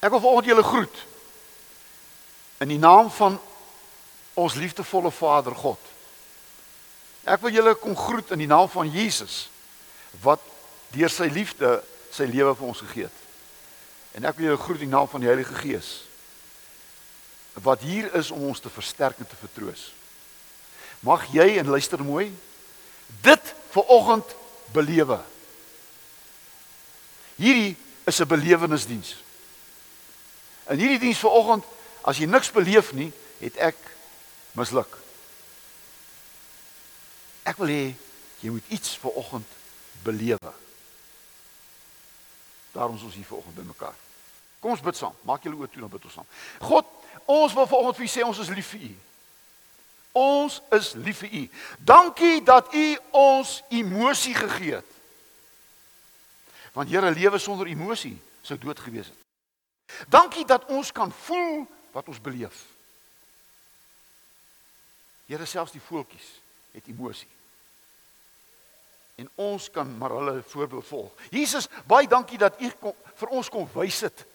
Ek wil vanoggend julle groet in die naam van ons liefdevolle Vader God. Ek wil julle kom groet in die naam van Jesus wat deur sy liefde sy lewe vir ons gegee het. En ek wil julle groet in die naam van die Heilige Gees wat hier is om ons te versterk en te vertroos. Mag jy en luister mooi dit vir oggend belewe. Hierdie is 'n belewenisdiens. In hierdie diens vanoggend, as jy niks beleef nie, het ek misluk. Ek wil hê jy moet iets vanoggend belewe. Daarom is ons hier vanoggend bymekaar. Kom ons bid saam. Maak julle oë toe dan bid ons saam. God, ons wil vanoggend vir u sê ons is lief vir u. Ons is lief vir u. Dankie dat u ons emosie gegee het. Want Here, lewe sonder emosie sou dood gewees het. Dankie dat ons kan voel wat ons beleef. Here selfs die voeltjies het emosie. En ons kan maar hulle voorbeeld volg. Jesus, baie dankie dat U vir ons kom wys het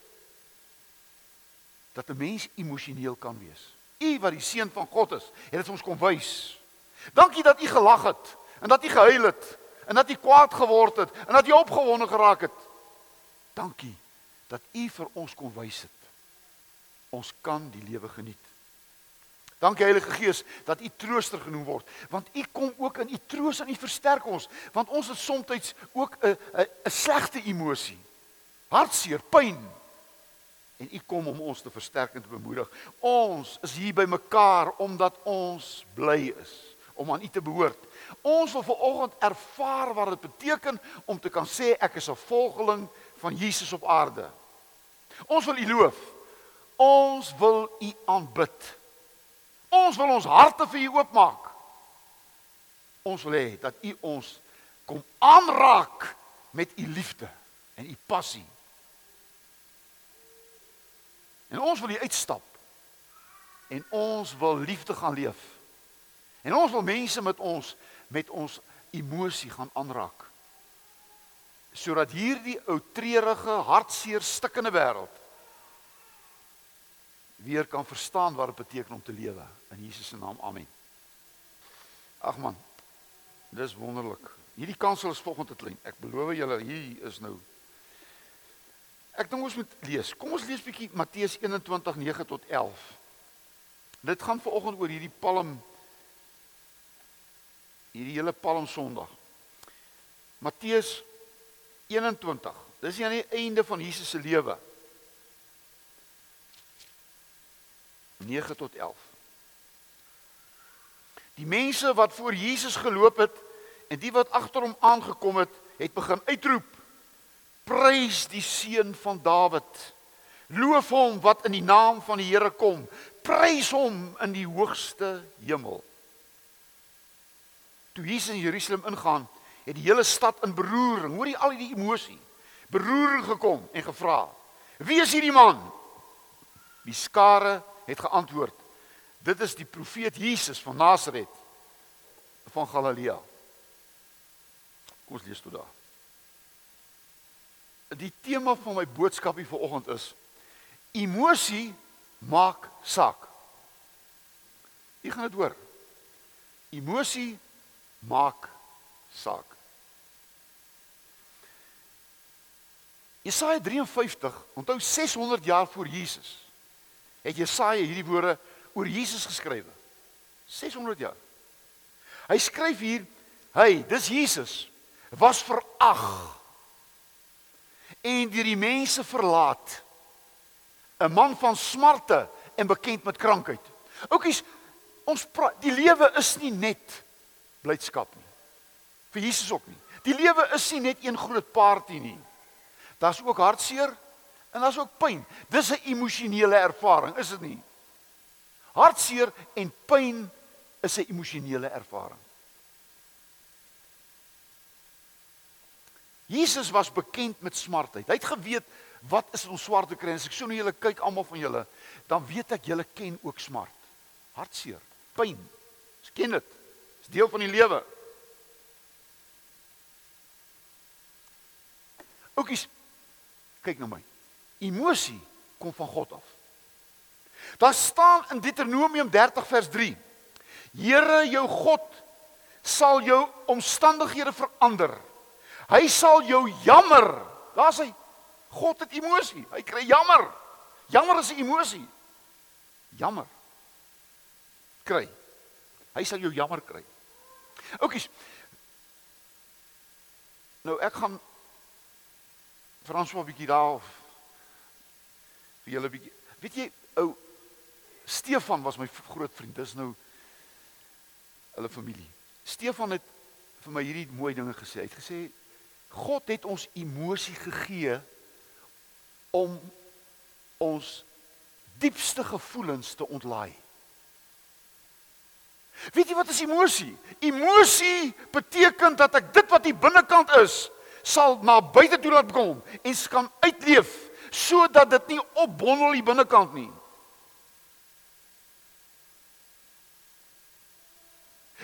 dat 'n mens emosioneel kan wees. U wat die seun van God is, het dit ons kom wys. Dankie dat U gelag het en dat U gehuil het en dat U kwaad geword het en dat U opgewonde geraak het. Dankie dat U vir ons kon wys het. Ons kan die lewe geniet. Dankie Heilige Gees dat U trooster genoem word, want U kom ook in U troos en U versterk ons, want ons het soms ook 'n 'n 'n slegte emosie. Hartseer, pyn. En U kom om ons te versterk en te bemoedig. Ons is hier by mekaar omdat ons bly is om aan U te behoort. Ons wil vanoggend ervaar wat dit beteken om te kan sê ek is 'n volgeling van Jesus op aarde. Ons wil U loof. Ons wil U aanbid. Ons wil ons harte vir U oopmaak. Ons wil hê dat U ons kom aanraak met U liefde en U passie. En ons wil U uitstap. En ons wil liefde gaan leef. En ons wil mense met ons met ons emosie gaan aanraak sodat hierdie ou treurige, hartseer, stikkende wêreld weer kan verstaan wat dit beteken om te lewe in Jesus se naam. Amen. Ag man. Dis wonderlik. Hierdie kansel is volgende te klein. Ek beloof julle hier is nou Ek dink ons moet lees. Kom ons lees bietjie Matteus 21:9 tot 11. Dit gaan vanoggend oor hierdie Palm hierdie hele Palm Sondag. Matteus 21. Dis aan die einde van Jesus se lewe. 9 tot 11. Die mense wat voor Jesus geloop het en die wat agter hom aangekom het, het begin uitroep: Prys die seun van Dawid. Loof hom wat in die naam van die Here kom. Prys hom in die hoogste hemel. Toe Jesus in Jerusalem ingaan, het die hele stad in beroering, hoor jy al die emosie, beroering gekom en gevra: "Wie is hierdie man?" Die skare het geantwoord: "Dit is die profeet Jesus van Nasaret van Galilea." Kom ons lees tot daar. Die tema van my boodskap hier vanoggend is: Emosie maak saak. Jy gaan dit hoor. Emosie maak saak. Jesaja 53, onthou 600 jaar voor Jesus, het Jesaja hierdie woorde oor Jesus geskrywe. 600 jaar. Hy skryf hier, hy, dis Jesus, was verag en deur die mense verlaat. 'n Man van smarte en bekend met krankheid. Oukies, ons praat, die lewe is nie net blydskap nie. Vir Jesus ook nie. Die lewe is nie net een groot party nie. Daar's ook hartseer en daar's ook pyn. Dis 'n emosionele ervaring, is dit nie? Hartseer en pyn is 'n emosionele ervaring. Jesus was bekend met smartheid. Hy het geweet wat is ons swarte kry. As ek so na julle kyk almal van julle, dan weet ek julle ken ook smart. Hartseer, pyn. Ons ken dit. Dis deel van die lewe. Oukies, kyk na my. Emosie kom van God af. Daar staan in Deuteronomium 30 vers 3: Here jou God sal jou omstandighede verander. Hy sal jou jammer. Daar's hy. God het emosie. Hy kry jammer. Jammer is 'n emosie. Jammer. Kry. Hy sal jou jammer kry. Oukies. Nou ek gaan Franswa 'n bietjie daar of vir julle bietjie. Weet jy, ou Stefan was my groot vriend. Dis nou hulle familie. Stefan het vir my hierdie mooi dinge gesê. Hy het gesê God het ons emosie gegee om ons diepste gevoelens te ontlaai. Weet jy wat is emosie? Emosie beteken dat ek dit wat hier binnekant is, sal na buite toe laat kom en kan uitleef sodat dit nie opbondel hier binnekant nie.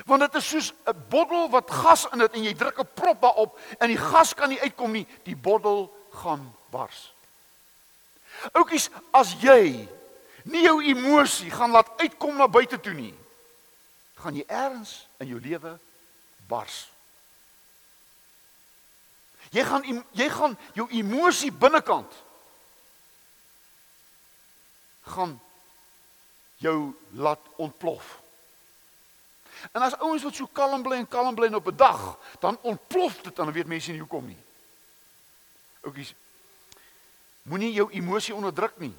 Want dit is soos 'n bottel wat gas in dit en jy druk 'n prop daarop en die gas kan nie uitkom nie, die bottel gaan bars. Oukies, as jy nie jou emosie gaan laat uitkom na buite toe nie, gaan jy ergens in jou lewe bars. Jy gaan jy gaan jou emosie binnekant gaan jou laat ontplof. En as ouens wat so kalm bly en kalm bly op 'n dag, dan ontplof dit en dan weet mense nie hoekom nie. Oukies, moenie jou emosie onderdruk nie.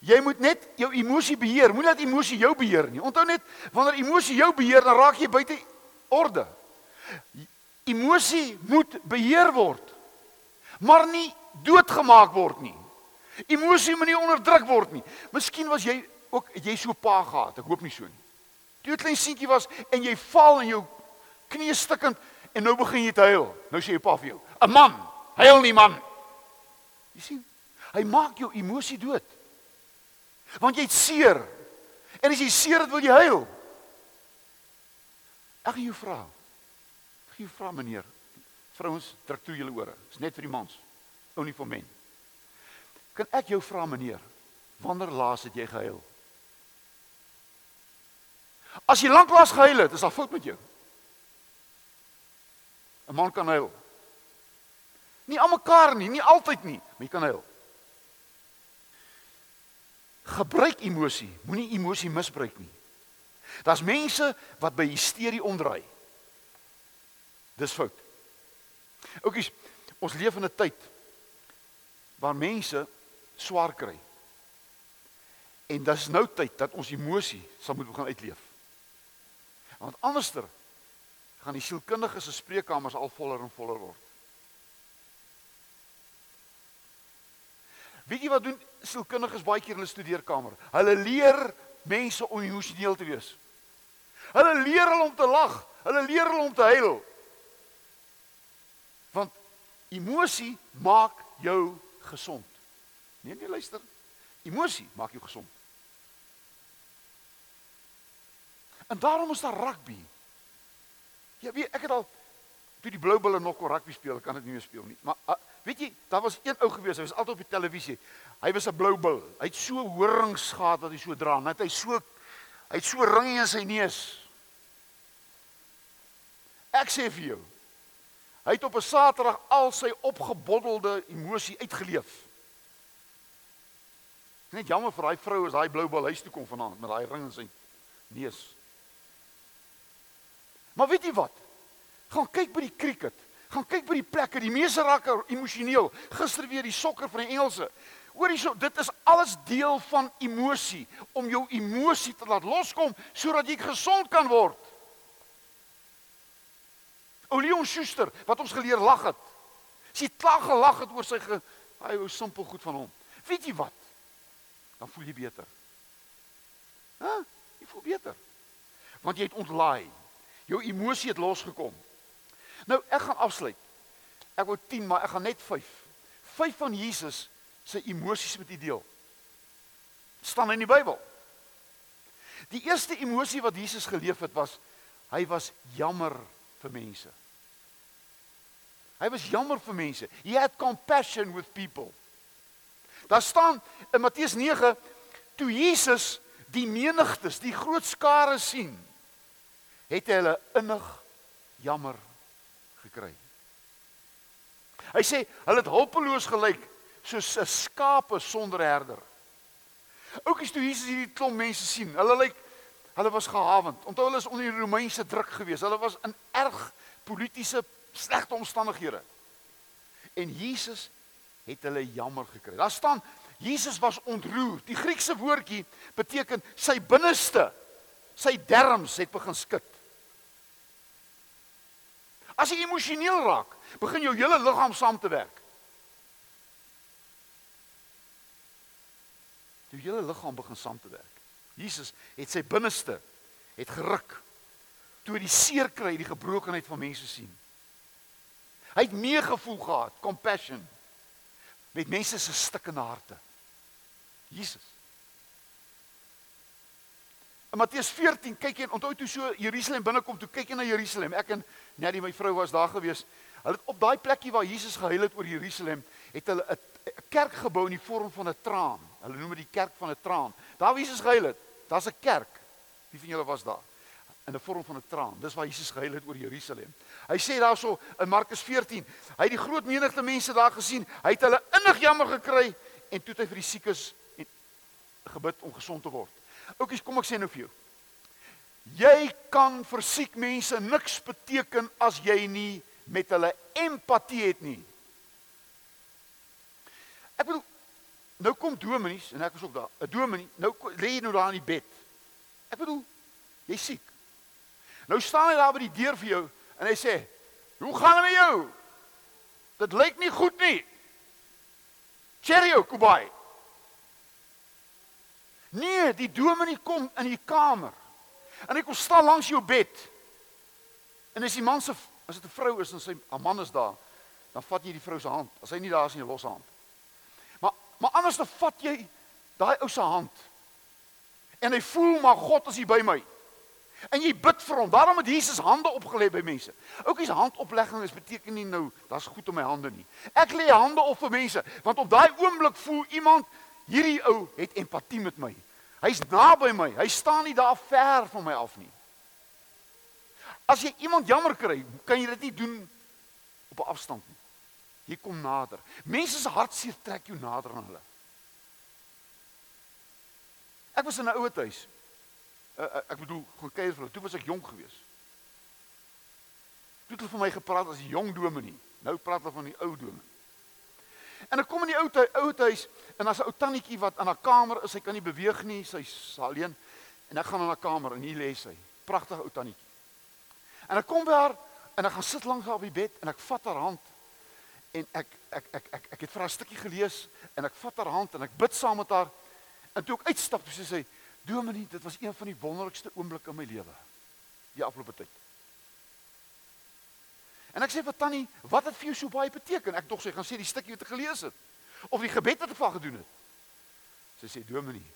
Jy moet net jou emosie beheer. Moenie laat emosie jou beheer nie. Onthou net, wanneer emosie jou beheer, dan raak jy buite orde. Emosie moet beheer word. Maar nie doodgemaak word nie. Emosie moet nie onderdruk word nie. Miskien was jy ook jy so pa gehad. Ek hoop nie so nie. Toe jy klein seentjie was en jy val en jou knie stikkend en nou begin jy te huil. Nou sê jy pa vir jou: "’n Man, huil nie man." Jy sien, hy maak jou emosie dood. Want jy het seer. En as jy seer het, wil jy huil. Ek gaan jou vra. Jou vra meneer. Vrouens, druk toe julle ore. Dis net vir die mans. Ou nie vir men. Kan ek jou vra meneer, wanneer laas het jy gehuil? As jy lanklaas gehuil het, is daar fout met jou. 'n Man kan huil. Nie almekaar nie, nie altyd nie, maar jy kan huil. Gebruik emosie, moenie emosie misbruik nie. Daar's mense wat by hysterie omdraai. Dis fout. Oukies, ons leef in 'n tyd waar mense swaar kry. En dis nou tyd dat ons emosie sal moet begin uitleef. Want anderster gaan die sielkundiges se spreekkamers al voller en voller word. Weet jy wat doen sielkundiges baie keer in hulle studeerkamer? Hulle leer mense om emosioneel te wees. Hulle leer hulle om te lag, hulle leer hulle om te huil. Emosie maak jou gesond. Nee nee, luister. Emosie maak jou gesond. En daarom is daar rugby. Jy weet, ek het al toe die Blou Bulle nog kon rugby speel, kan dit nie meer speel nie. Maar uh, weet jy, daar was een ou gewees, hy was altyd op die televisie. Hy was 'n Blou Bull. Hy het so horings gehad wat hy so dra, net hy so hy het so ringe in sy neus. Ek sê vir jou, hy het op 'n Saterdag al sy opgebottelde emosie uitgeleef. Net jammer vir daai vrou as daai Blou Bull huis toe kom vanaand met daai ring in sy neus. Maar weet jy wat? Gaan kyk by die cricket. Gaan kyk by die plekke. Die mense raak emosioneel. Gister weer die sokker van die Engelse. Hoorie so, dit is alles deel van emosie om jou emosie te laat loskom sodat jy gesond kan word. Olion Schuster wat ons geleer lag het. Sy klag gelag het oor sy ge, hy ou simpel goed van hom. Weet jy wat? Dan voel jy beter. Hæ? Jy voel beter. Want jy het ontlaai. Jou emosie het losgekom. Nou ek gaan afsluit. Ek wou 10, maar ek gaan net 5. 5 van Jesus se emosies met u deel. staan in die Bybel. Die eerste emosie wat Jesus geleef het was hy was jammer vir mense. Hy was jammer vir mense. He had compassion with people. Daar staan in Matteus 9 toe Jesus die menigtes, die groot skare sien, het hy hulle innig jammer gekry. Hy sê hulle het hulpeloos gelyk soos 'n skape sonder herder. Oukies toe Jesus hierdie klomp mense sien, hulle lyk hulle was gehawend. Onthou hulle is onder die Romeinse druk gewees. Hulle was in erg politieke slegte omstandighede. En Jesus het hulle jammer gekry. Daar staan Jesus was ontroer. Die Griekse woordjie beteken sy binneste, sy derms het begin skud. As jy emosioneel raak, begin jou hele liggaam saam te werk. Jou hele liggaam begin saam te werk. Jesus het sy binneste het geruk toe hy die seer kry, die gebrokenheid van mense sien. Hy het meegevoel gehad, compassion met mense se stikkende harte. Jesus. In Matteus 14 kyk jy onthou toe so Jerusalem binnekom, toe kyk jy na Jerusalem. Ek en Nettie my vrou was daar gewees. Hulle het op daai plekkie waar Jesus gehuil het oor Jerusalem, het hulle 'n kerk gebou in die vorm van 'n traan. Hulle noem dit die kerk van 'n traan. Daar waar Jesus gehuil het, daar's 'n kerk. Wie van julle was daar? In 'n vorm van 'n traan. Dis waar Jesus gehuil het oor Jerusalem. Hy sê daarso in Markus 14, hy het die groot menigte mense daar gesien. Hy het hulle innig jammer gekry en toe het hy vir die siekes gebid om gesond te word. Oukies, kom ek sê nou vir jou. Jy kan vir siek mense niks beteken as jy nie met hulle empatie het nie. Ek bedoel nou kom dominees en ek was ook daar. 'n Dominee, nou lê jy nou daar in die bed. Ek bedoel jy's siek. Nou staan hy daar by die deur vir jou en hy sê: "Hoe gaan dit met jou?" Dit lyk nie goed nie. Cheerio, Kubai. Nee, die dominee kom in die kamer. En hy kom staan langs jou bed. En as die man se as dit 'n vrou is en sy 'n man is daar, dan vat jy die vrou se hand. As hy nie daar is nie, los hand. Maar anders dan vat jy daai ou se hand. En hy voel maar God is hier by my. En jy bid vir hom. Daarom het Jesus hande opgelê by mense. Oukies handoplegging is beteken nie nou daar's goed om my hande nie. Ek lê hande op vir mense want op daai oomblik voel iemand hierdie ou het empatie met my. Hy's naby my. Hy staan nie daar ver van my af nie. As jy iemand jammer kry, kan jy dit nie doen op 'n afstand nie. Jy kom nader. Mense se hartseer trek jou nader aan hulle. Ek was in 'n ouer huis. Uh, ek bedoel, gaan kuier vir hulle. Toe was ek jonk geweest. Toe het hulle van my gepraat as 'n jong dominee. Nou praat hulle van die ou dominee. En ek kom in die ou ou huis en daar's 'n ou tannetjie wat in haar kamer is. Sy kan nie beweeg nie. Sy's alleen. En ek gaan in haar kamer en hier lê sy. Pragtige ou tannetjie. En ek kom by haar en ek gaan sit langs haar op die bed en ek vat haar hand en ek ek ek ek ek het vir haar 'n stukkie gelees en ek vat haar hand en ek bid saam met haar. En toe ek uitstap, sê sy: "Dominee, dit was een van die wonderlikste oomblikke in my lewe die afgelope tyd." En ek sê vir Tannie, wat het vir jou so baie beteken? Ek dog sy gaan sê die stukkie wat ek gelees het of die gebed wat ek van gedoen het. Sy sê Dominee,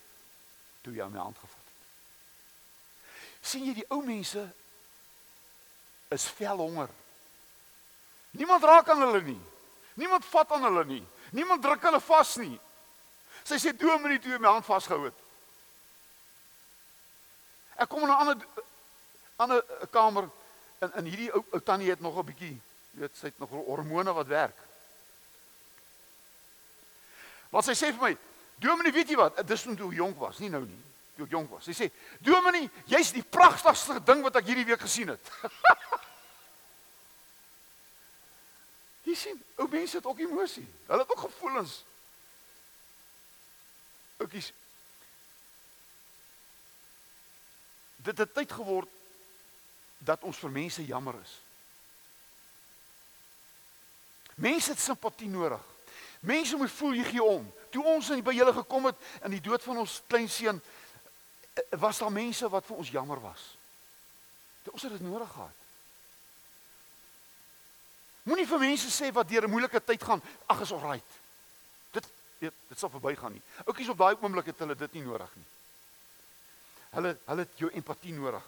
toe jy my hand gevat het. sien jy die ou mense is vel honger. Niemand raak aan hulle nie. Niemand vat aan hulle nie. Niemand druk hulle vas nie. Sy sê Dominee toe my hand vasgehou het. Ek kom in 'n ander ander kamer En en hierdie ou ou tannie het nog 'n bietjie, weet sy het nog hormone wat werk. Wat sy sê vir my, Dominee, weet jy wat? Dis toe ek jonk was, nie nou nie. Toe ek jonk was. Sy sê, Dominee, jy's die pragtigste ding wat ek hierdie week gesien het. Jy sien, ou mense het ook emosie. Hulle het ook gevoelens. Oukies. Dit het tyd geword dat ons vir mense jammer is. Mense het simpatie nodig. Mense moet voel jy gee om. Toe ons by julle gekom het in die dood van ons klein seun, eh, was daar mense wat vir ons jammer was. Dit ons het dit nodig gehad. Moenie vir mense sê wat deur 'n moeilike tyd gaan, ag is alright. Dit weet, dit sal verbygaan nie. Oukies op daai oomblik het hulle dit nie nodig nie. Hulle hulle het jou empatie nodig.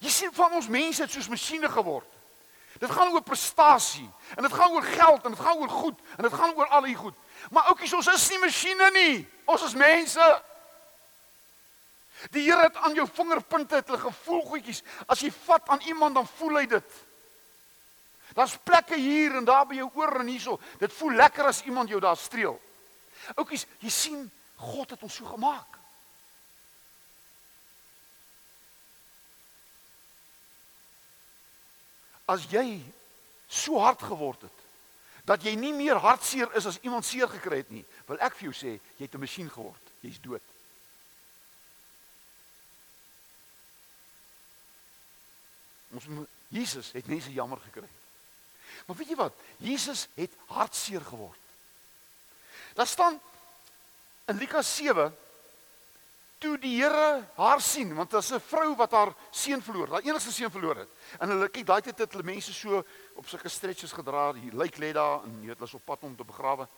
Jy sien van ons mense het soos masjiene geword. Dit gaan oor prestasie en dit gaan oor geld en dit gaan oor goed en dit gaan oor al die goed. Maar oukies, ons is nie masjiene nie. Ons is mense. Die Here het aan jou vingerpunte het hulle gevoel goedjies. As jy vat aan iemand dan voel hy dit. Daar's plekke hier en daar by jou oor en hierso. Dit voel lekker as iemand jou daar streel. Oukies, jy sien God het ons so gemaak. As jy so hard geword het dat jy nie meer hartseer is as iemand seer gekry het nie, wil ek vir jou sê, jy het 'n masjien geword. Jy's dood. Ons Jesus het mense jammer gekry. Maar weet jy wat? Jesus het hartseer geword. Daar staan in Lukas 7 toe die Here haar sien want is 'n vrou wat haar seun verloor, haar enigste seun verloor het. En hulle kyk daai tyd het hulle mense so op sulke stretches gedra, die lijk lê daar en jy weet hulle op pad om te begrawe.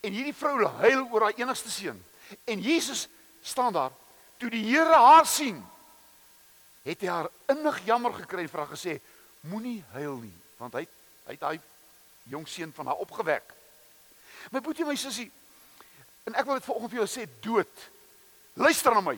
En hierdie vrou huil oor haar enigste seun. En Jesus staan daar. Toe die Here haar sien, het hy haar innig jammer gekry en haar gesê: "Moenie huil nie, want hy hy het daai jong seun van haar opgewek." My boetie, my sussie, en ek wil dit vanoggend vir jou sê, dood Luister na my.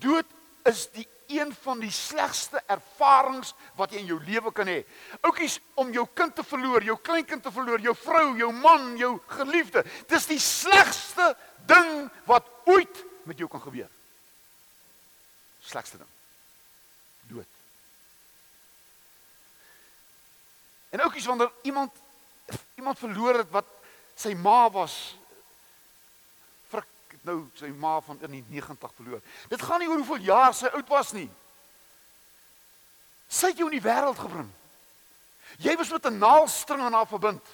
Dood is die een van die slegste ervarings wat jy in jou lewe kan hê. Oukies om jou kind te verloor, jou kleinkind te verloor, jou vrou, jou man, jou geliefde. Dis die slegste ding wat ooit met jou kan gebeur. Slegste ding. Dood. En oukies wanneer iemand iemand verloor het wat sy ma was, nou sy ma van in die 90 verloor. Dit gaan nie oor hoeveel jaar sy oud was nie. Sy het jou in die wêreld gebring. Jy was met 'n naalstring aan haar verbind.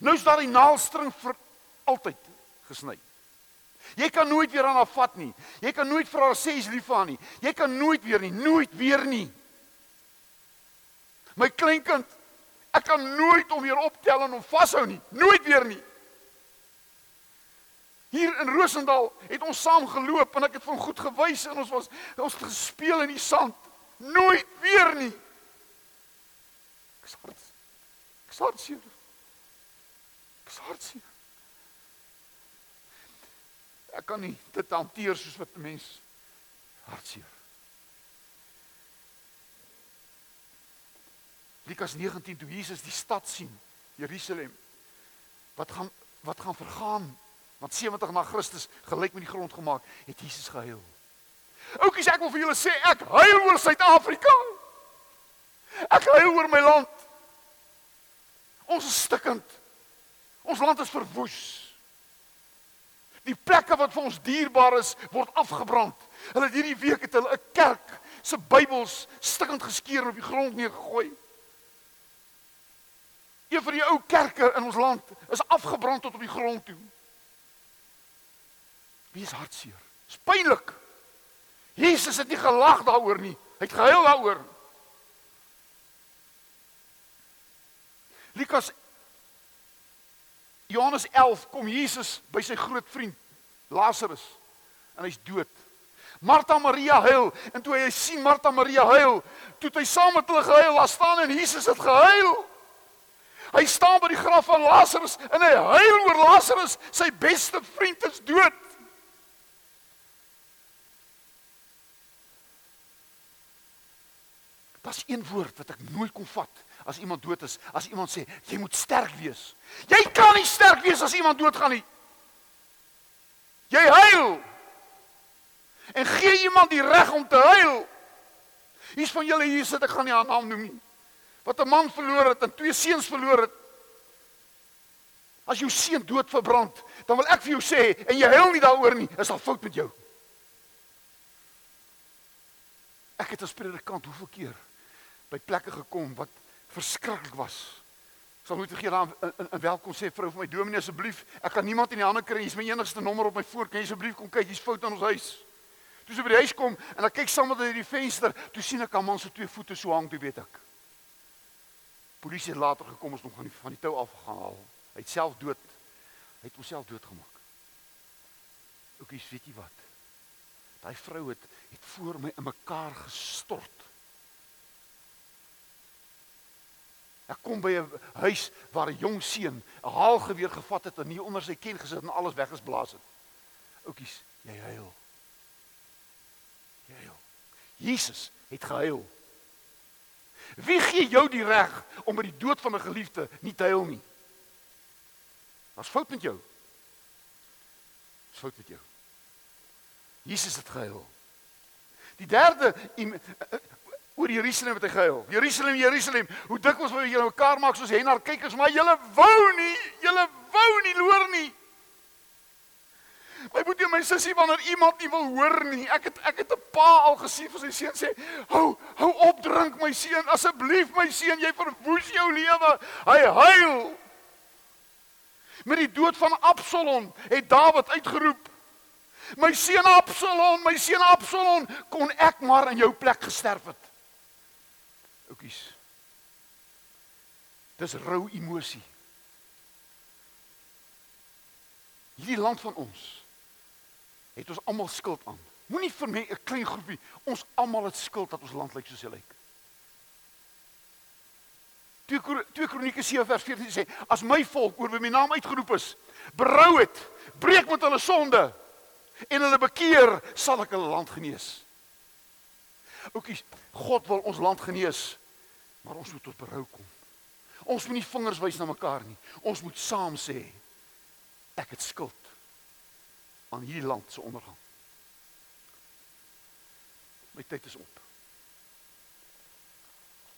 Nou is daai naalstring vir altyd gesny. Jy kan nooit weer aan haar vat nie. Jy kan nooit vir haar sê jy's lief vir haar nie. Jy kan nooit weer nie, nooit weer nie. My kleinkind, ek kan nooit om weer optel en hom vashou nie. Nooit weer nie. Hier in Rosendal het ons saam geloop en ek het van goed gewys en ons was ons het gespeel in die sand. Nooit weer nie. Ek sart. Ek sart sien. Ek sart sien. Ek kan nie dit hanteer soos wat 'n mens hartseer. Lukas 19 toe Jesus die stad sien, Jerusalem. Wat gaan wat gaan vergaan Want 70 na Christus gelyk met die grond gemaak, het Jesus gehuil. Oukies, ek wil vir julle sê ek huil oor Suid-Afrika. Ek huil oor my land. Ons is stikkend. Ons land is verwoes. Die plekke wat vir ons dierbaar is, word afgebrand. Hulle het hierdie week het hulle 'n kerk se Bybels stikkend geskeur op die grond neergegooi. Een van die ou kerke in ons land is afgebrand tot op die grond toe. Wie is hartseer? Dis pynlik. Jesus het nie gelag daaroor nie. Hy het gehuil daaroor. Lukas Johannes 11 kom Jesus by sy groot vriend Lazarus en hy's dood. Martha Maria huil en toe hy sien Martha Maria huil, toe hy saam met hulle gehuil, daar staan en Jesus het gehuil. Hy staan by die graf van Lazarus en hy huil oor Lazarus, sy beste vriend is dood. Daar's een woord wat ek nooit kon vat as iemand dood is. As iemand sê jy moet sterk wees. Jy kan nie sterk wees as iemand doodgaan nie. Jy huil. En gee iemand die reg om te huil. Hier's van julle hier sit ek gaan nie haar naam noem nie. Wat 'n man verloor het en twee seuns verloor het. As jou seun dood verbrand, dan wil ek vir jou sê en jy huil nie daaroor nie, is al fout met jou. Ek het as predikant hoeveel keer by plekke gekom wat verskriklik was. Ek sal nooit vergeet aan 'n welkom sê vrou vir my dominee asseblief, ek kan niemand in die hande kry, jy's my enigste nommer op my voor, kan jy asseblief kom kyk, hier's fout aan ons huis. Toe sy by die huis kom en ek kyk saam met haar uit die venster, toe sien ek 'n man se twee voete so hang, toe weet ek. Polisie het later gekom ons nog van die van die tou af gehaal. Hy het self dood. Hy het homself doodgemaak. Oukies, weet jy wat? Daai vrou het het voor my in mekaar gestort. Ek kom by 'n huis waar 'n jong seun 'n haalgeweer gevat het en nie onder sy ken gesit en alles weggesblaas het. Oukies, jy huil. Jy huil. Jesus het gehuil. Wie gee jou die reg om met die dood van 'n geliefde nie te huil nie? Wat fout met jou? Wat fout met jou? Jesus het gehuil. Die derde oor Jerusalem het hy gehuil. Jerusalem, Jerusalem, hoe dikwels wou julle mekaar maak soos hennar kykers, maar julle wou nie, julle wou nie loor nie. My boetie en my sussie wanneer iemand nie wil hoor nie. Ek het ek het 'n pa al gesien vir sy seun sê, "Hou, hou op drink my seun, asseblief my seun, jy verwoes jou lewe." Hy huil. Met die dood van Absalom het Dawid uitgeroep, "My seun Absalom, my seun Absalom, kon ek maar in jou plek gesterf het." Oukies. Dis rou emosie. Hierdie land van ons het ons almal skuld aan. Moenie vir my 'n klein groepie, ons almal het skuld dat ons land lyk soos hy lyk. 2 Kronieke 7 vers 14 sê: As my volk oor wie my naam uitgeroep is, berou het, breek met hulle sonde en hulle bekeer, sal ek hulle land genees. Oukies, God wil ons land genees, maar ons moet tot berou kom. Ons moet nie vingers wys na mekaar nie. Ons moet saam sê ek het skuld aan hierdie land se ondergang. My tyd is op.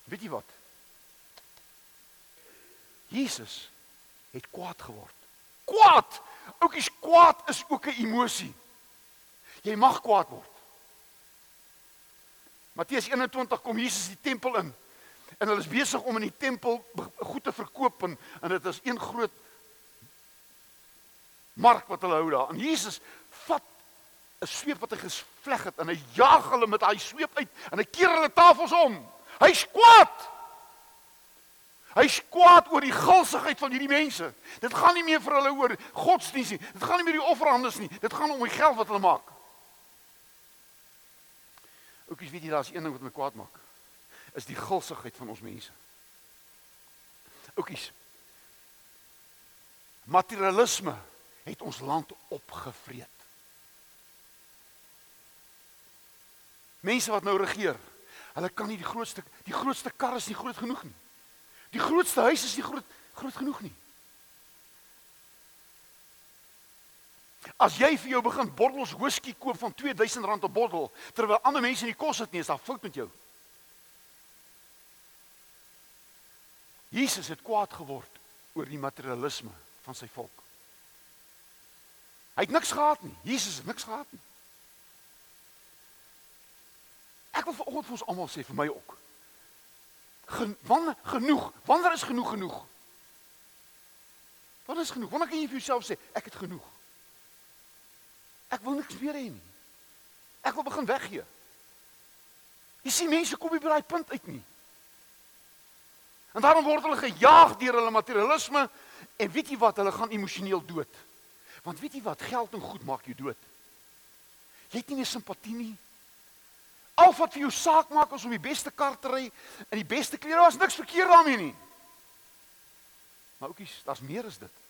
Weet jy wat? Jesus het kwaad geword. Kwaad. Oukies kwaad is ook 'n emosie. Jy mag kwaad word. Matteus 21 kom Jesus die tempel in en hulle is besig om in die tempel goed te verkoop en en dit is een groot mark wat hulle hou daar. En Jesus vat 'n sweep wat hy gevleg het en hy jaag hulle met daai sweep uit en hy keer hulle tafels om. Hy's kwaad. Hy's kwaad oor die gulsigheid van hierdie mense. Dit gaan nie meer vir hulle oor godsdienst nie. Dit gaan nie meer die offerhandes nie. Dit gaan om die geld wat hulle maak. Oukies, weet jy daar's een ding wat my kwaad maak. Is die gulsigheid van ons mense. Oukies. Materialisme het ons land opgevreet. Mense wat nou regeer, hulle kan nie die grootste die grootste kar is nie groot genoeg nie. Die grootste huis is nie groot groot genoeg nie. As jy vir jou begin bottels whisky koop van R2000 'n bottel terwyl ander mense nie kos het nie, is daar fout met jou. Jesus het kwaad geword oor die materialisme van sy volk. Hy het niks gehad nie. Jesus het niks gehad nie. Ek wil vanoggend vir ons almal sê vir my ook. Gen, wanneer genoeg? Wanneer is genoeg genoeg? Wat is genoeg? Wanneer kan jy vir jouself sê ek het genoeg? Ek wil niks meer hê nie. Ek wil begin weggee. Jy sien mense kom nie by daai punt uit nie. En daarom word hulle gejaag deur hulle materialisme en weet jy wat, hulle gaan emosioneel dood. Want weet jy wat, geld en goed maak jou dood. Jy het nie meer simpatie nie. Al wat vir jou saak maak is om die beste kar te ry en die beste klere, daar's niks verkeerd daarmee nie. Maar oukies, daar's meer as dit.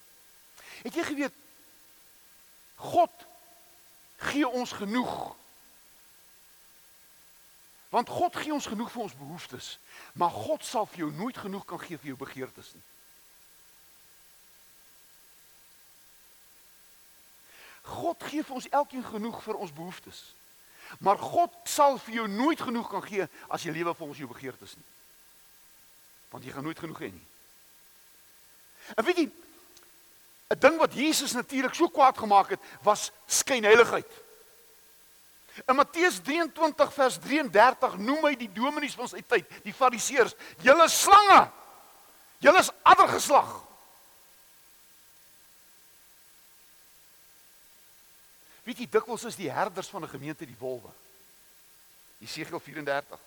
Het jy geweet God gee ons genoeg. Want God gee ons genoeg vir ons behoeftes, maar God sal vir jou nooit genoeg kan gee vir jou begeertes nie. God gee vir ons elkeen genoeg vir ons behoeftes. Maar God sal vir jou nooit genoeg kan gee as jy lewe volgens jou begeertes nie. Want jy gaan nooit genoeg hê nie. En weet jy, 'n ding wat Jesus natuurlik so kwaad gemaak het, was skynheiligheid. In Matteus 23 vers 33 noem hy die dominees van sy tyd, die fariseërs, julle slange. Julle is addergeslag. Weet jy dikwels is die herders van 'n gemeente die wolwe. Jesegiel 34.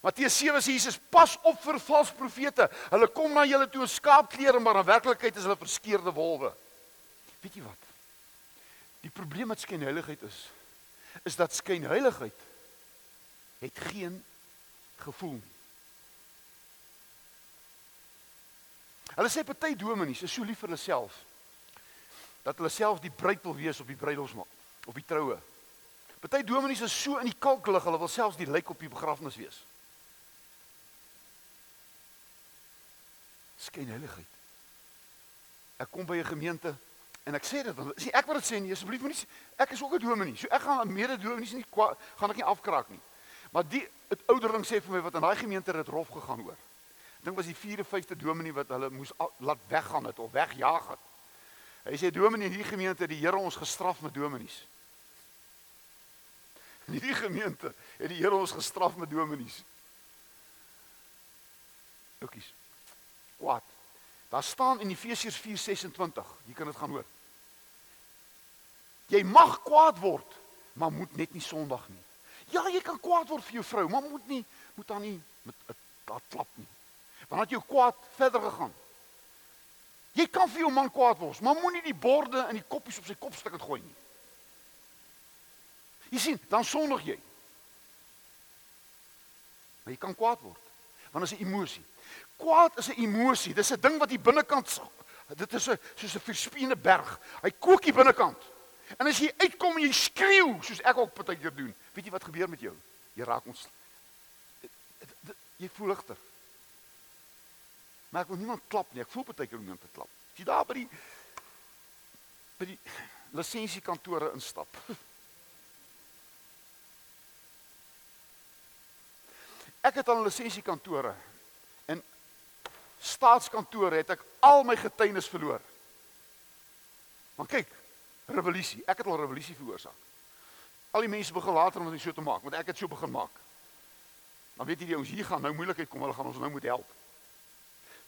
Matteus 7 sê Jesus pas op vir valse profete. Hulle kom na julle toe in skaapklere, maar in werklikheid is hulle verskeurde wolwe. Weet jy wat? Die probleem met skynheiligheid is is dat skynheiligheid het geen gevoel nie. Hulle sê party dominees is so lief vir hulle self dat hulle self die bruid wil wees op die bruidelsmaal, op die troue. Party dominees is so in die kalklig, hulle wil selfs die lijk op die begrafnis wees. Skyn heiligheid. Ek kom by 'n gemeente en ek sê dit, sê ek wil dit sê nie asseblief moenie ek is ook 'n dominee. So ek gaan mede dominees nie gaan ek nie afkraak nie. Maar die ouderling sê vir my wat in daai gemeente het rof gegaan hoor. Ek dink was die 4de 5de dominee wat hulle moes laat weggaan het of wegjaag het. Hy sê dominee in hierdie gemeente die Here ons gestraf met dominees. In hierdie gemeente het die Here ons gestraf met dominees. Oukies. Wat? Daar staan in Efesiërs 4:26. Jy kan dit gaan hoor. Jy mag kwaad word, maar moet net nie Sondag nie. Ja, jy kan kwaad word vir jou vrou, maar moet nie moet dan nie met 'n klap nie. Want dat jou kwaad verder gegaan. Jy kan vir jou man kwaad word, maar moenie die borde en die koppies op sy kopstuk gooi nie. Jy sien, dan sondig jy. Maar jy kan kwaad word. Want dit is 'n emosie. Kwaad is 'n emosie. Dis 'n ding wat hier binnekant dit is 'n soos 'n verspiene berg. Hy kook hier binnekant. En as jy uitkom en jy skreeu soos ek ook baie keer doen, weet jy wat gebeur met jou? Jy raak ons jy voel ligter. Maar ek wil niemand klap nie. Ek voel baie keer om iemand te klap. As jy daar by die by die lisensiekantore instap. Ek het al lisensiekantore en staatskantore het ek al my getuienis verloor. Maar kyk, revolusie. Ek het al revolusie veroorsaak. Al die mense begin later om dit so te maak, want ek het so begin maak. Dan weet jy die ons hier gaan nou moeilikheid kom, hulle gaan ons nou moet help.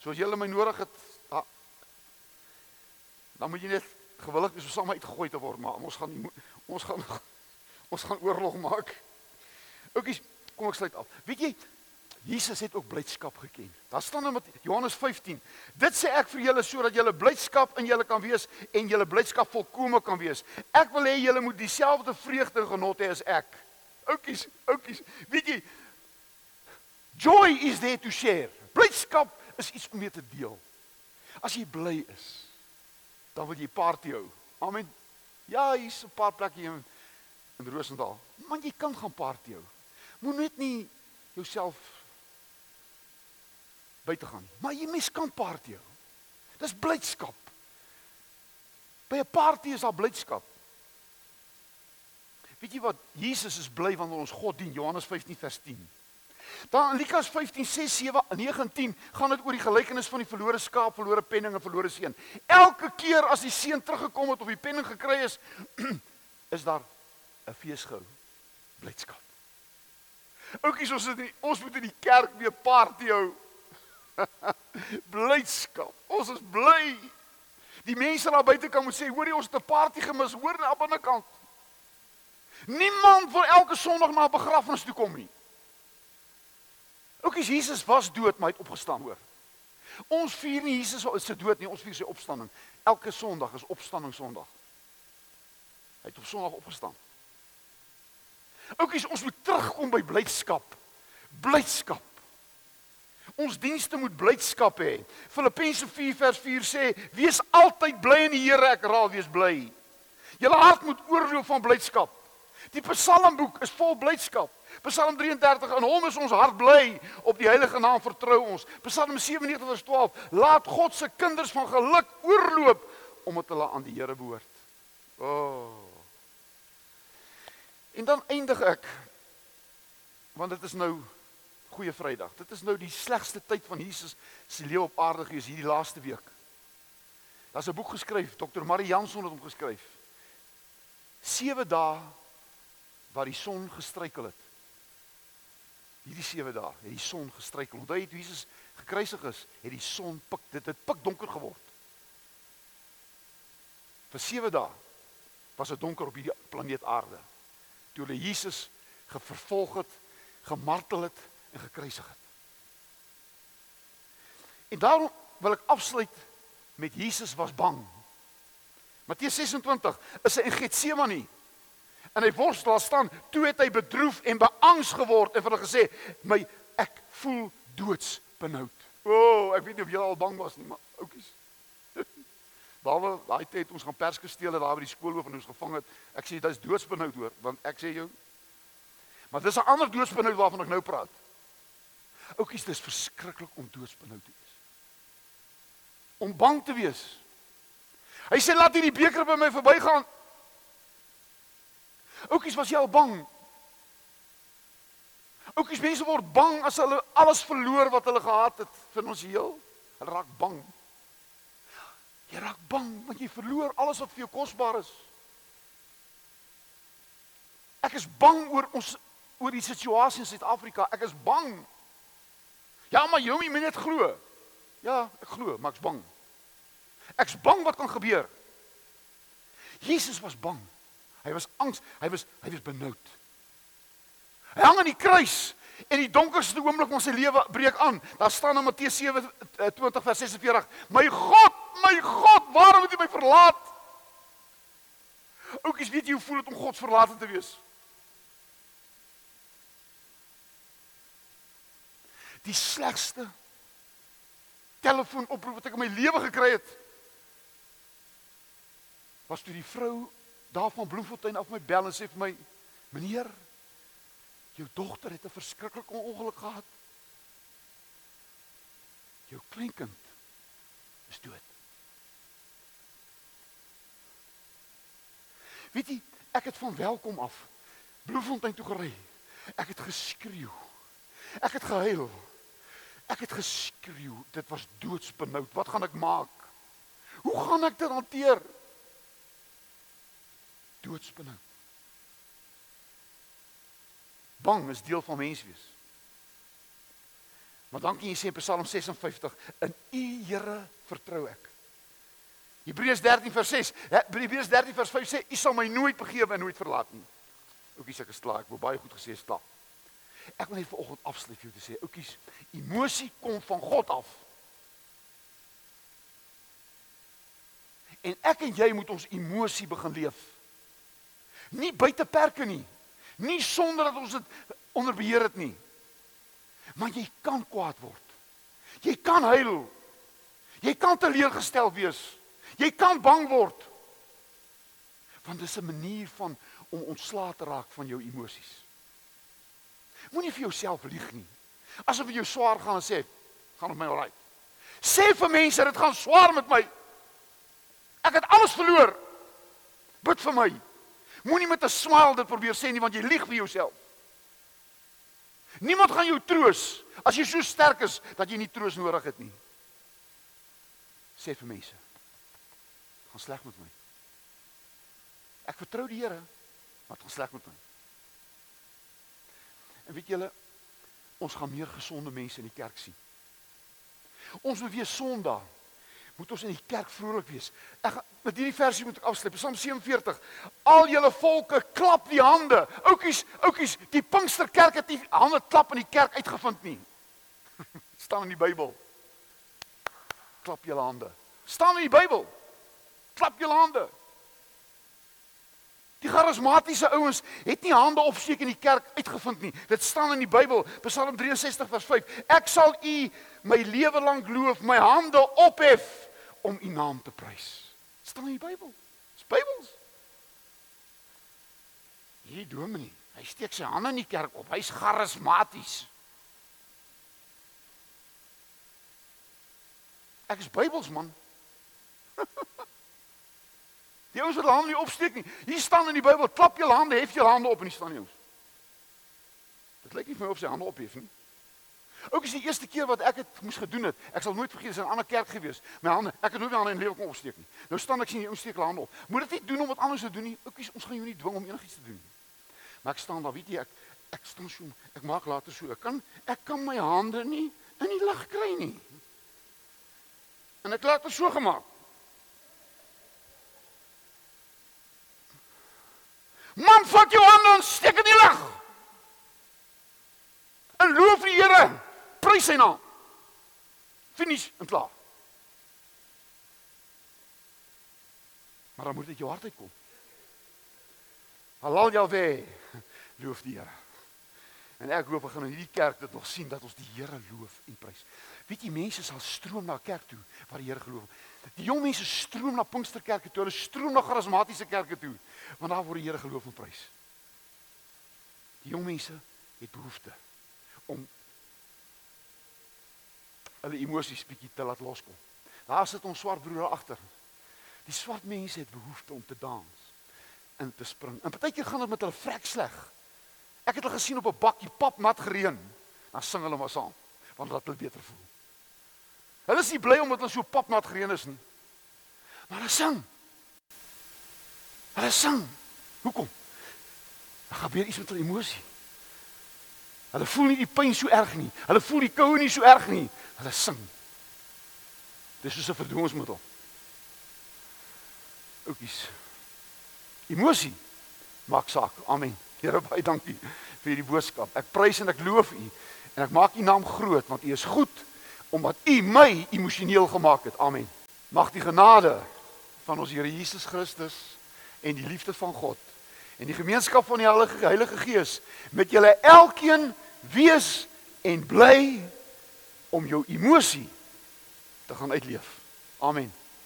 So as jy my nodig het, dan moet jy net gewillig wees om saam uitgegooi te word, maar ons gaan nie, ons gaan ons gaan oorlog maak. Oukies, kom ek sluit af. Weet jy, Jesus het ook blydskap geken. Daar staan in Johannes 15. Dit sê ek vir julle sodat julle blydskap in julle kan wees en julle blydskap volkome kan wees. Ek wil hê julle moet dieselfde vreugde en genot hê as ek. Oukies, oukies, weet jy, joy is there to share. Blydskap is iets om mee te deel. As jy bly is, dan wil jy party hou. Amen. Ja, hier's 'n paar plekke in in Rosendal. Man, jy kan gaan party hou. Moet net nie jouself buite gaan. Maar jy mens kan party hou. Dis blydskap. By 'n party is daar blydskap. Weet jy wat? Jesus is bly wanneer ons God dien. Johannes 15 vers 10. Dan in Lukas 15, 6, 7, 9 en 10 gaan dit oor die gelykenis van die verlore skaap, verlore penning en verlore seun. Elke keer as die seun teruggekom het of die penning gekry is, is daar 'n fees gehou. Blydskap. Oukies, ons het ons moet in die kerk weer party hou. blydskap. Ons is bly. Die mense daar buite kan moet sê, hoorie, ons het 'n party gemis, hoor daar aan die ander kant. Niemand wil elke Sondag na 'n begrafnis toe kom nie. Ook as Jesus was dood, maar hy het opgestaan, hoor. Ons vier nie Jesus se dood nie, ons vier sy opstanding. Elke Sondag is opstanding Sondag. Hy het op Sondag opgestaan. Ook as ons moet terugkom by blydskap. Blydskap. Ons dienste moet blydskap hê. Filippense 4 vers 4 sê: "Wees altyd bly in die Here." Ek raal, wees bly. Julle hart moet oorloop van blydskap. Die Psalmboek is vol blydskap. Psalm 33 in hom is ons hart bly, op die heilige naam vertrou ons. Psalm 97 vers 12, laat God se kinders van geluk oorloop omdat hulle aan die Here behoort. O. Oh. En dan eindig ek want dit is nou goeie Vrydag. Dit is nou die slegste tyd van Jesus se lewe op aarde gewees hierdie laaste week. Daar's 'n boek geskryf, Dr. Marie Jansen het hom geskryf. 7 dae waar die son gestruikel het hierdie 7 dae het die son gestruikel. Onthou toe Jesus gekruisig is, het die son pik dit het pik donker geword. Vir 7 dae was dit donker op hierdie planeet Aarde. Toe hulle Jesus gevervolg het, gemartel het en gekruisig het. En daarom wil ek afsluit met Jesus was bang. Matteus 26 is hy in Getsemane En hy worstel staan, toe het hy bedroef en beangs geword en vir hulle gesê, "My ek voel doodsbenoud." O, oh, ek weet nie of jy al bang was nie, maar Behalwe daai tyd ons gaan perske steel daar by die skoolhoof en ons gevang het. Ek sê dit is doodsbenoud hoor, want ek sê jou. Maar dis 'n ander doodsbenoud waarvan ek nou praat. Oukies, dis verskriklik om doodsbenoud te wees. Om bang te wees. Hy sê laat hierdie beker by my verbygaan. Oukies, was jy al bang? Oukies, mense word bang as hulle alles verloor wat hulle gehad het vir ons heel. Hulle raak bang. Jy raak bang want jy verloor alles wat vir jou kosbaar is. Ek is bang oor ons oor die situasie in Suid-Afrika. Ek is bang. Ja, maar jy moet net glo. Ja, ek glo, maar ek's bang. Ek's bang wat kan gebeur. Jesus was bang. Hy was angs, hy was hy was benoud. Hy hang aan die kruis en die donkerste oomblik van sy lewe breek aan. Daar staan in Matteus 7:20 vers 46: "My God, my God, waarom het U my verlaat?" Oukies, weet jy hoe voel dit om God verlate te wees? Die slegste telefoonoproep wat ek in my lewe gekry het was toe die vrou daar van Bloemfontein af my bel en sê vir my: "Meneer, jou dogter het 'n verskriklike ongeluk gehad. Jou kleinkind is dood." Weet jy, ek het van welkom af Bloemfontein toe gery. Ek het geskreeu. Ek het gehuil. Ek het geskreeu. Dit was doodsbenoud. Wat gaan ek maak? Hoe gaan ek dit hanteer? Doodsbenoud. Bang is deel van menswees. Maar dan kan jy sê in Psalm 56 in U Here vertrou ek. Hebreërs 13 vers 6, Hebreërs 13 vers 5 sê U sal my nooit begewe en nooit verlaat nie. Oukies ek is klaar, ek wou baie goed gesê stap. Ek wil net vanoggend afsluit vir jou te sê, oukies, emosie kom van God af. En ek en jy moet ons emosie begin leef nie buite perke nie. Nie sonder dat ons dit onder beheer het nie. Maar jy kan kwaad word. Jy kan huil. Jy kan teleurgestel wees. Jy kan bang word. Want dis 'n manier van om ontslae te raak van jou emosies. Moenie vir jouself lieg nie. Asof dit jou swaar gaan en sê, gaan met my alraai. Sê vir mense dit gaan swaar met my. Ek het alles verloor. Bid vir my. Moenie met 'n smile dit probeer sê nie want jy lieg vir jouself. Niemand gaan jou troos as jy so sterk is dat jy nie troos nodig het nie. Sê vir mense. Gaan sleg met my. Ek vertrou die Here, maar dit gaan sleg met my. En weet julle, ons gaan meer gesonde mense in die kerk sien. Ons moet weer Sondag moet ons in die kerk vrolik wees. Ek met hierdie versie moet ek afsluit. Psalm 47. Al julle volke klap die hande. Oukies, oukies, die Pinksterkerk het nie hande klap in die kerk uitgevind nie. staan in die Bybel. Klap julle hande. Staan in die Bybel. Klap julle hande. Die charismatiese ouens het nie hande opsteek in die kerk uitgevind nie. Dit staan in die Bybel, Psalm 63 vers 5. Ek sal U my lewe lank loof, my hande ophef om u naam te prys. staan in die Bybel. Dis Bybels. Hier dominee, hy steek sy hande in die kerk op. Hy's charismaties. Ek is Bybels man. Die ouens wat hulle hande nie opsteek nie. Hier staan in die Bybel, klap jou hande, hef jou hande op en hier staan die ouens. Dit lyk nie vir my of sy hande ophef nie. Ook is die eerste keer wat ek dit moes gedoen het. Ek sal nooit vergeet, dis in 'n ander kerk gewees. My hande, ek het nooit my hande in lewe kom opsteek nie. Nou staan ek sien jy steek hande op. Moet dit nie doen om wat anders te doen nie. Ook is ons gaan jou nie dwing om enigiets te doen nie. Maar ek staan daar, weet jy, ek ek staan so, ek maak later so. Ek kan ek kan my hande nie in die lug kry nie. En ek laat dit so gemaak. Man, vat jou hande en steek in die lug. En loof die Here prys sy naam. Finish en klaar. Maar dan moet dit jou hart uitkom. Halal Jahwe, loof die Here. En ek hoop ons gaan in hierdie kerk dit nog sien dat ons die Here loof en prys. Weet jy mense sal stroom na kerk toe waar die Here geloof. Die jong mense stroom na Pinksterkerke toe, hulle stroom na charismatiese kerke toe, want daar word die Here geloof en prys. Die jong mense het behoefte om hulle emosies bietjie te laat loskom. Daar sit ons swart broer agter. Die swart mense het behoefte om te dans en te spring. En partykeer gaan dit met hulle vrek sleg. Ek het hulle gesien op 'n bakkie pap nat gereën. Dan sing hulle maar saam want dat hulle beter voel. Hulle is nie bly omdat hulle so pap nat gereën is nie. Maar hulle sing. Hulle sing. Hoekom? Daar gebeur iets met hulle emosie. Hulle voel nie die pyn so erg nie. Hulle voel die koue nie so erg nie. Hulle sing. Dis soos 'n verdooingsmiddel. Oukies. Emosie maak saak. Amen. Here baie dankie vir hierdie boodskap. Ek prys en ek loof U en ek maak U naam groot want U is goed omdat U my emosioneel gemaak het. Amen. Mag die genade van ons Here Jesus Christus en die liefde van God en die gemeenskap van die Heilige Heilige Gees met julle elkeen wees en bly om jou emosie te gaan uitleef. Amen.